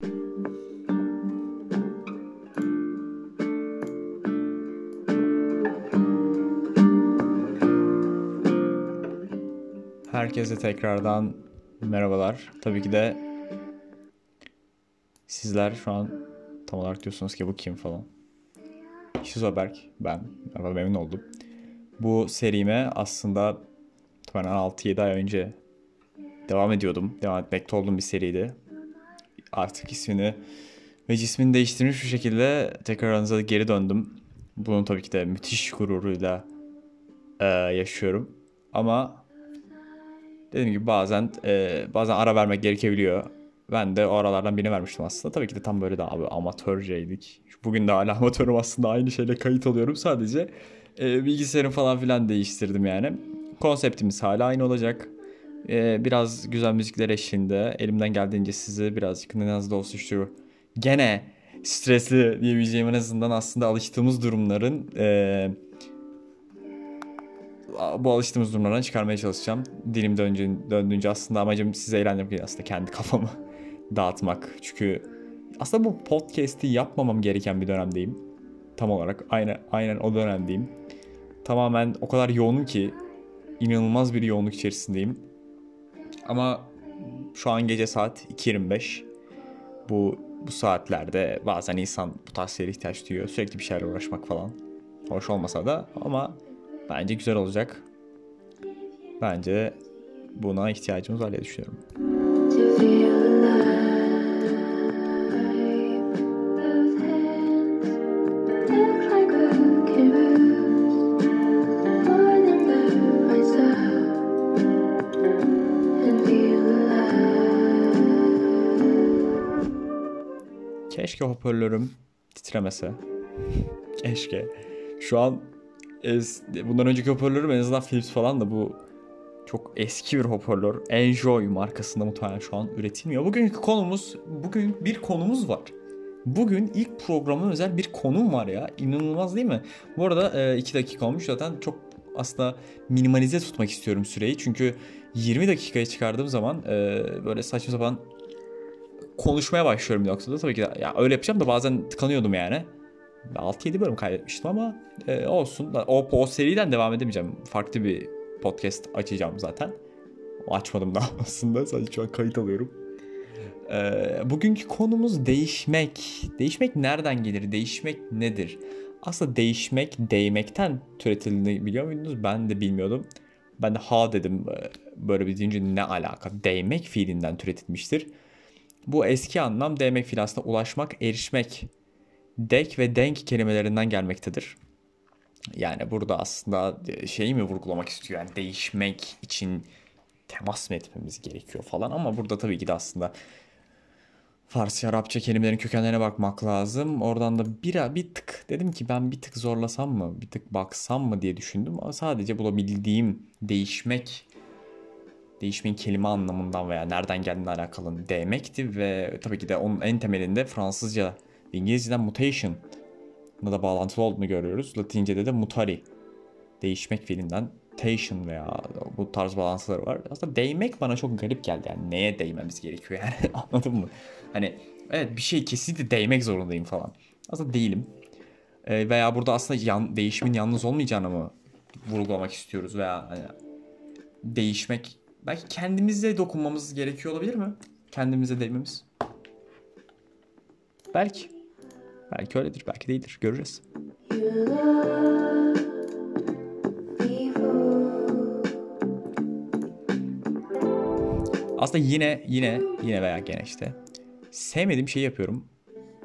Herkese tekrardan merhabalar. Tabii ki de sizler şu an tam olarak diyorsunuz ki bu kim falan. Şizoberk ben. Merhaba memnun oldum. Bu serime aslında ben 6-7 ay önce devam ediyordum. Devam etmekte olduğum bir seriydi. Artık ismini ve cismini değiştirmiş bir şekilde tekrar aranıza geri döndüm. Bunun tabii ki de müthiş gururuyla e, yaşıyorum. Ama dediğim gibi bazen e, bazen ara vermek gerekebiliyor. Ben de o aralardan birini vermiştim aslında. Tabii ki de tam böyle de abi amatörceydik. Bugün de hala amatörüm aslında aynı şeyle kayıt alıyorum. Sadece e, bilgisayarım falan filan değiştirdim yani. Konseptimiz hala aynı olacak. E, biraz güzel müzikler eşliğinde elimden geldiğince sizi birazcık ne nazlı olsun şu gene stresli diyebileceğim en azından aslında alıştığımız durumların e, bu alıştığımız durumlardan çıkarmaya çalışacağım. Dilim döndüğünce, döndüğünce aslında amacım size eğlendirmek aslında kendi kafamı dağıtmak. Çünkü aslında bu podcast'i yapmamam gereken bir dönemdeyim. Tam olarak aynen, aynen o dönemdeyim. Tamamen o kadar yoğunum ki inanılmaz bir yoğunluk içerisindeyim. Ama şu an gece saat 2.25. Bu bu saatlerde bazen insan bu tarz şeylere ihtiyaç duyuyor. Sürekli bir şeylerle uğraşmak falan. Hoş olmasa da ama bence güzel olacak. Bence buna ihtiyacımız var diye düşünüyorum. Hoparlörüm titremese. Keşke. Şu an es, bundan önceki hoparlörüm en azından Philips falan da bu çok eski bir hoparlör. Enjoy markasında muhtemelen şu an üretilmiyor. Bugünkü konumuz, bugün bir konumuz var. Bugün ilk programa özel bir konum var ya. İnanılmaz değil mi? Bu arada 2 e, dakika olmuş zaten çok aslında minimalize tutmak istiyorum süreyi. Çünkü 20 dakikaya çıkardığım zaman e, böyle saçma sapan konuşmaya başlıyorum bir noktada. Tabii ki de, ya öyle yapacağım da bazen tıkanıyordum yani. 6-7 bölüm kaydetmiştim ama e, olsun. O, o seriden devam edemeyeceğim. Farklı bir podcast açacağım zaten. Açmadım da aslında. Sadece şu an kayıt alıyorum. Ee, bugünkü konumuz değişmek. Değişmek nereden gelir? Değişmek nedir? Aslında değişmek değmekten türetildiğini biliyor muydunuz? Ben de bilmiyordum. Ben de ha dedim böyle bir deyince ne alaka? Değmek fiilinden türetilmiştir. Bu eski anlam değmek fiili aslında ulaşmak, erişmek. Dek ve denk kelimelerinden gelmektedir. Yani burada aslında şeyi mi vurgulamak istiyor? Yani değişmek için temas mı etmemiz gerekiyor falan ama burada tabii ki de aslında Farsça, Arapça kelimelerin kökenlerine bakmak lazım. Oradan da bir, bir tık dedim ki ben bir tık zorlasam mı, bir tık baksam mı diye düşündüm. Ama sadece bulabildiğim değişmek, değişmenin kelime anlamından veya nereden geldiğine alakalı değmekti. Ve tabii ki de onun en temelinde Fransızca ve İngilizceden mutation da bağlantılı olduğunu görüyoruz. Latince'de de mutari. Değişmek fiilinden tation veya bu tarz bağlantıları var. Aslında değmek bana çok garip geldi. Yani neye değmemiz gerekiyor yani anladın mı? Hani evet bir şey kesinlikle değmek zorundayım falan. Aslında değilim. Ee, veya burada aslında yan, değişimin yalnız olmayacağını mı vurgulamak istiyoruz veya hani değişmek belki kendimize dokunmamız gerekiyor olabilir mi? Kendimize değmemiz. Belki. Belki öyledir, belki değildir. Göreceğiz. Aslında yine yine yine veya gene işte sevmediğim şey yapıyorum.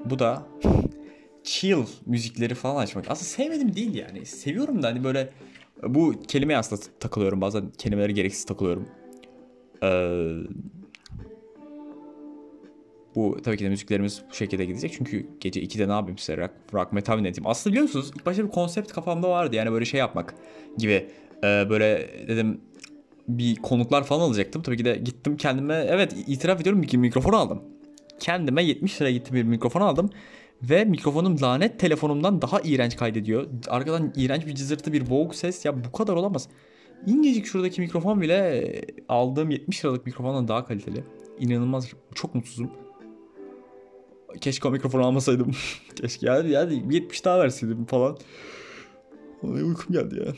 Bu da chill müzikleri falan açmak. Aslında sevmedim değil yani. Seviyorum da hani böyle bu kelimeye aslında takılıyorum. Bazen kelimeleri gereksiz takılıyorum. Ee, bu tabii ki de müziklerimiz bu şekilde gidecek. Çünkü gece 2'de ne yapayım size rock, rock metal dinleteyim. Aslında biliyorsunuz ilk başta bir konsept kafamda vardı. Yani böyle şey yapmak gibi. Ee, böyle dedim bir konuklar falan alacaktım. Tabii ki de gittim kendime evet itiraf ediyorum ki mikrofon aldım. Kendime 70 lira gitti bir mikrofon aldım. Ve mikrofonum lanet telefonumdan daha iğrenç kaydediyor. Arkadan iğrenç bir cızırtı bir boğuk ses. Ya bu kadar olamaz. İncecik şuradaki mikrofon bile aldığım 70 liralık mikrofondan daha kaliteli. İnanılmaz çok mutsuzum. keşke o mikrofonu almasaydım. keşke yani, yani bir 70 daha verseydim falan. Vallahi uykum geldi ya.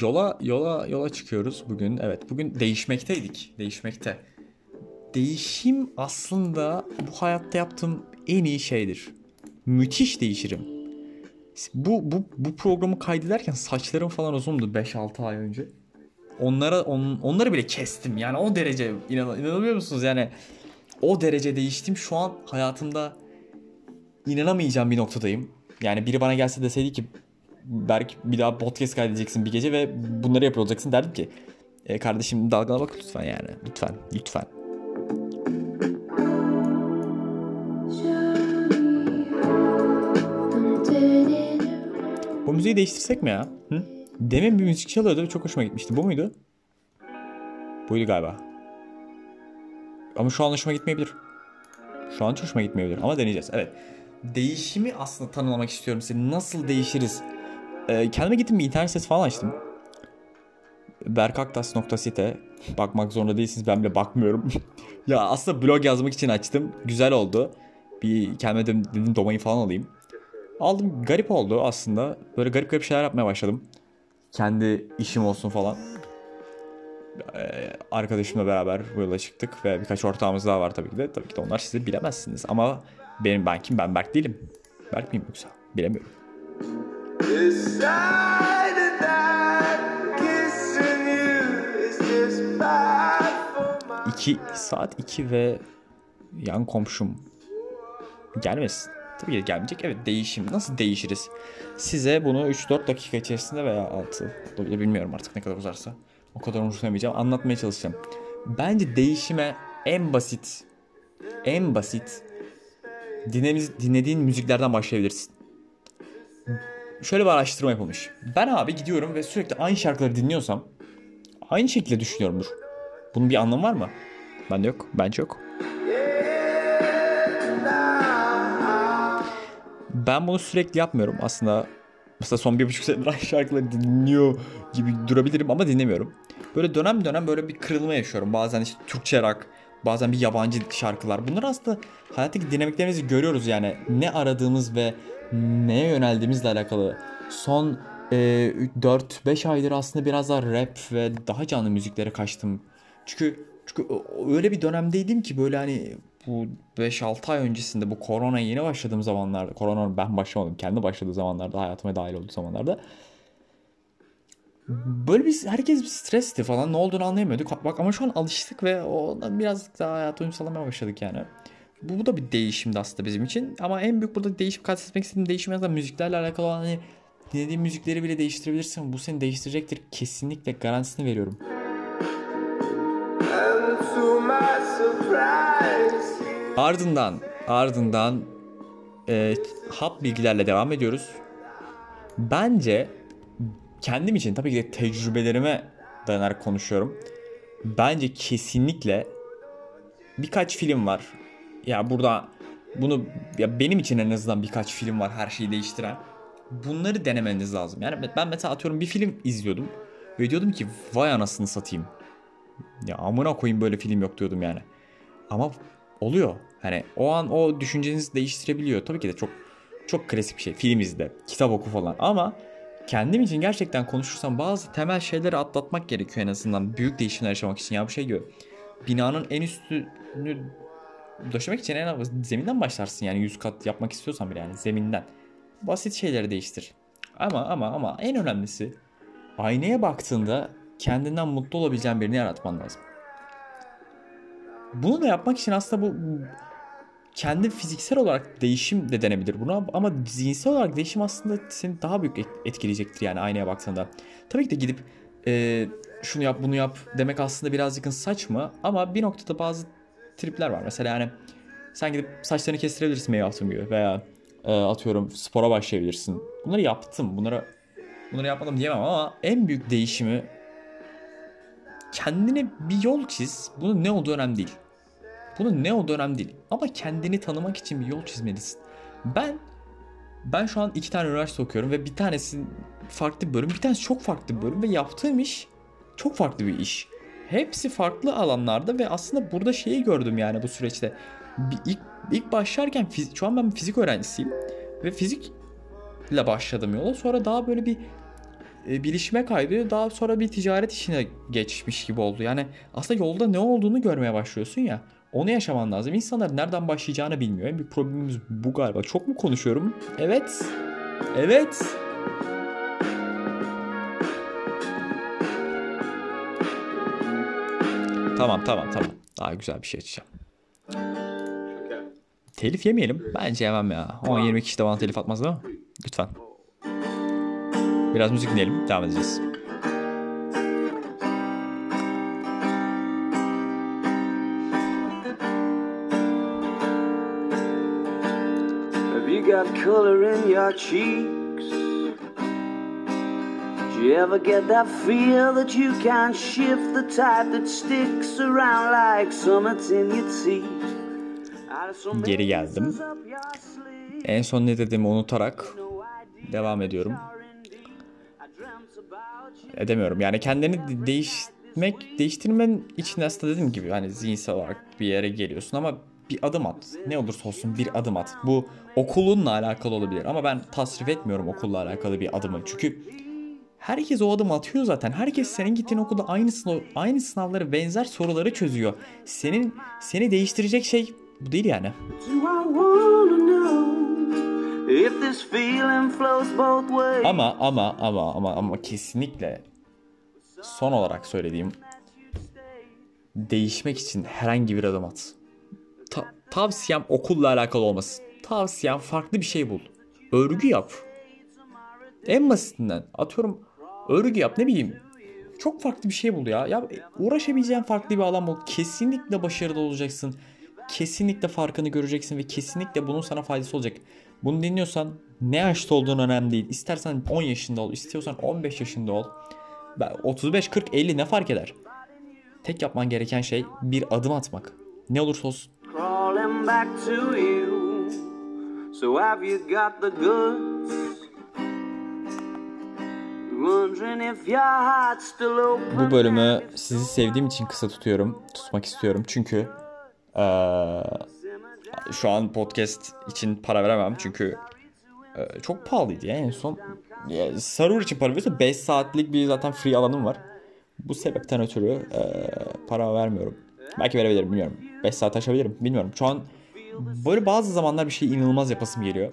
Yola yola yola çıkıyoruz bugün. Evet bugün değişmekteydik. Değişmekte. Değişim aslında bu hayatta yaptığım en iyi şeydir. Müthiş değişirim. Bu bu bu programı kaydederken saçlarım falan uzundu 5-6 ay önce. Onlara on, onları bile kestim. Yani o derece inan, inanabiliyor musunuz? Yani o derece değiştim. Şu an hayatımda inanamayacağım bir noktadayım. Yani biri bana gelse deseydi ki Berk bir daha podcast kaydedeceksin bir gece ve bunları yapıyor olacaksın derdim ki e, kardeşim dalgana bak lütfen yani lütfen lütfen. Müziği değiştirsek mi ya? Hı? Demin bir müzik çalıyordu çok hoşuma gitmişti. Bu muydu? Buydu galiba. Ama şu an hoşuma gitmeyebilir. Şu an hoşuma gitmeyebilir ama deneyeceğiz. Evet. Değişimi aslında tanımlamak istiyorum size. Nasıl değişiriz? Ee, kendime gittim bir internet sitesi falan açtım. berkaktas.site Bakmak zorunda değilsiniz ben bile bakmıyorum. ya aslında blog yazmak için açtım. Güzel oldu. Bir kendime dedim, dedim domain falan alayım. Aldım garip oldu aslında. Böyle garip garip şeyler yapmaya başladım. Kendi işim olsun falan. Ee, arkadaşımla beraber bu yola çıktık ve birkaç ortağımız daha var tabii ki de. Tabii ki de onlar sizi bilemezsiniz ama benim ben kim? Ben Berk değilim. Berk miyim yoksa? Bilemiyorum. 2 saat 2 ve yan komşum gelmesin. Tabii ki gelmeyecek. Evet değişim. Nasıl değişiriz? Size bunu 3-4 dakika içerisinde veya 6 olabilir bilmiyorum artık ne kadar uzarsa. O kadar umursamayacağım. Anlatmaya çalışacağım. Bence değişime en basit en basit dinlediğiniz, dinlediğin müziklerden başlayabilirsin. Şöyle bir araştırma yapılmış. Ben abi gidiyorum ve sürekli aynı şarkıları dinliyorsam aynı şekilde düşünüyorumdur. Bunun bir anlamı var mı? Bende yok. Bence yok. Ben bunu sürekli yapmıyorum. Aslında mesela son bir buçuk senedir aynı şarkıları dinliyor gibi durabilirim ama dinlemiyorum. Böyle dönem dönem böyle bir kırılma yaşıyorum. Bazen işte Türkçe rock, bazen bir yabancı şarkılar. Bunlar aslında hayattaki dinamiklerimizi görüyoruz yani. Ne aradığımız ve neye yöneldiğimizle alakalı. Son e, 4-5 aydır aslında biraz daha rap ve daha canlı müziklere kaçtım. Çünkü çünkü öyle bir dönemdeydim ki böyle hani bu 5-6 ay öncesinde bu korona yeni başladığım zamanlarda korona ben başlamadım kendi başladığı zamanlarda hayatıma dahil olduğu zamanlarda böyle bir herkes bir stresti falan ne olduğunu anlayamıyorduk. Bak ama şu an alıştık ve ondan biraz daha hayata uyum sağlamaya başladık yani. Bu, bu da bir değişimdi aslında bizim için. Ama en büyük burada değişim kastetmek istediğim değişim aslında müziklerle alakalı olan hani dinlediğin müzikleri bile değiştirebilirsin. Bu seni değiştirecektir. Kesinlikle garantisini veriyorum. And to my surprise, Ardından ardından e, hap bilgilerle devam ediyoruz. Bence kendim için tabii ki de tecrübelerime dayanarak konuşuyorum. Bence kesinlikle birkaç film var. Ya burada bunu ya benim için en azından birkaç film var her şeyi değiştiren. Bunları denemeniz lazım. Yani ben mesela atıyorum bir film izliyordum ve diyordum ki vay anasını satayım. Ya amına koyayım böyle film yok diyordum yani. Ama oluyor. Hani o an o düşüncenizi değiştirebiliyor. Tabii ki de çok çok klasik bir şey. Film izle, kitap oku falan. Ama kendim için gerçekten konuşursam bazı temel şeyleri atlatmak gerekiyor en azından. Büyük değişimler yaşamak için. Ya bu şey gibi. Binanın en üstünü döşemek için en az zeminden başlarsın yani 100 kat yapmak istiyorsan bile yani zeminden. Basit şeyleri değiştir. Ama ama ama en önemlisi aynaya baktığında kendinden mutlu olabileceğin birini yaratman lazım. Bunu da yapmak için aslında bu kendi fiziksel olarak değişim de denebilir buna ama zihinsel olarak değişim aslında seni daha büyük et- etkileyecektir yani aynaya baktığında. Tabii ki de gidip e, şunu yap bunu yap demek aslında birazcık saçma ama bir noktada bazı tripler var. Mesela yani sen gidip saçlarını kestirebilirsin meyve altın gibi veya e, atıyorum spora başlayabilirsin. Bunları yaptım. Bunları bunları yapmadım diyemem ama en büyük değişimi kendine bir yol çiz. Bunun ne olduğu önemli değil. Bunun ne olduğu önemli değil. Ama kendini tanımak için bir yol çizmelisin. Ben Ben şu an iki tane üniversite okuyorum ve bir tanesi farklı bir bölüm, bir tanesi çok farklı bir bölüm ve yaptığım iş çok farklı bir iş. Hepsi farklı alanlarda ve aslında burada şeyi gördüm yani bu süreçte. Bir ilk, ilk başlarken fiz- şu an ben fizik öğrencisiyim ve fizikle başladım yola. Sonra daha böyle bir e, bilişime kaydı. Daha sonra bir ticaret işine geçmiş gibi oldu. Yani aslında yolda ne olduğunu görmeye başlıyorsun ya. Onu yaşaman lazım. İnsanlar nereden başlayacağını bilmiyor. En büyük problemimiz bu galiba. Çok mu konuşuyorum? Evet. Evet. Tamam tamam tamam. Daha güzel bir şey açacağım. Telif yemeyelim. Bence yemem ya. 10-20 kişi de bana telif atmaz değil mi? Lütfen. Biraz müzik dinleyelim. Devam edeceğiz. Got color in your cheeks? Do you ever get that feel that you can't shift the type that sticks around like summits in your teeth? Geri geldim. En son ne dediğimi unutarak devam ediyorum. Edemiyorum. Yani kendini de- değiştirmek, değiştirmenin için aslında dediğim gibi hani zihinsel olarak bir yere geliyorsun ama bir adım at. Ne olursa olsun bir adım at. Bu okulunla alakalı olabilir ama ben tasrif etmiyorum okulla alakalı bir adımı. Çünkü herkes o adımı atıyor zaten. Herkes senin gittiğin okulda aynı sınav, aynı sınavları, benzer soruları çözüyor. Senin seni değiştirecek şey bu değil yani. Ama ama ama ama ama kesinlikle son olarak söylediğim değişmek için herhangi bir adım at. Ta- tavsiyem okulla alakalı olmasın. Tavsiyem farklı bir şey bul. Örgü yap. En basitinden atıyorum örgü yap ne bileyim. Çok farklı bir şey bul ya. Ya uğraşabileceğin farklı bir alan bul. Kesinlikle başarılı olacaksın. Kesinlikle farkını göreceksin ve kesinlikle bunun sana faydası olacak. Bunu dinliyorsan ne yaşta olduğun önemli değil. İstersen 10 yaşında ol, istiyorsan 15 yaşında ol. Ben 35, 40, 50 ne fark eder? Tek yapman gereken şey bir adım atmak. Ne olursa olsun. Back to you. So have you got the goods? Bu bölümü sizi sevdiğim için kısa tutuyorum. Tutmak istiyorum. Çünkü eee, şu an podcast için para veremem. Çünkü eee, çok pahalıydı ya en son. Ya, Server için para veriyorsa 5 saatlik bir zaten free alanım var. Bu sebepten ötürü eee, para vermiyorum. Belki verebilirim bilmiyorum. 5 saat aşabilirim bilmiyorum. Şu an böyle bazı zamanlar bir şey inanılmaz yapasım geliyor.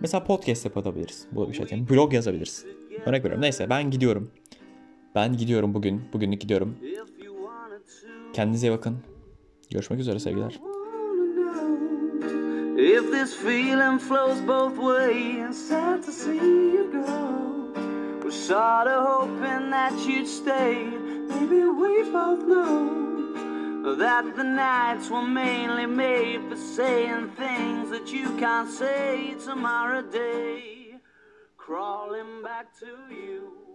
Mesela podcast yapabiliriz. Bu bir şey diyeyim. Blog yazabiliriz. Örnek veriyorum. Neyse ben gidiyorum. Ben gidiyorum bugün. Bugünlük gidiyorum. Kendinize iyi bakın. Görüşmek üzere sevgiler. If this feeling flows both ways, sad to see you go. We're sort of hoping that you'd stay. Maybe we both know that the nights were mainly made for saying things that you can't say tomorrow day. Crawling back to you.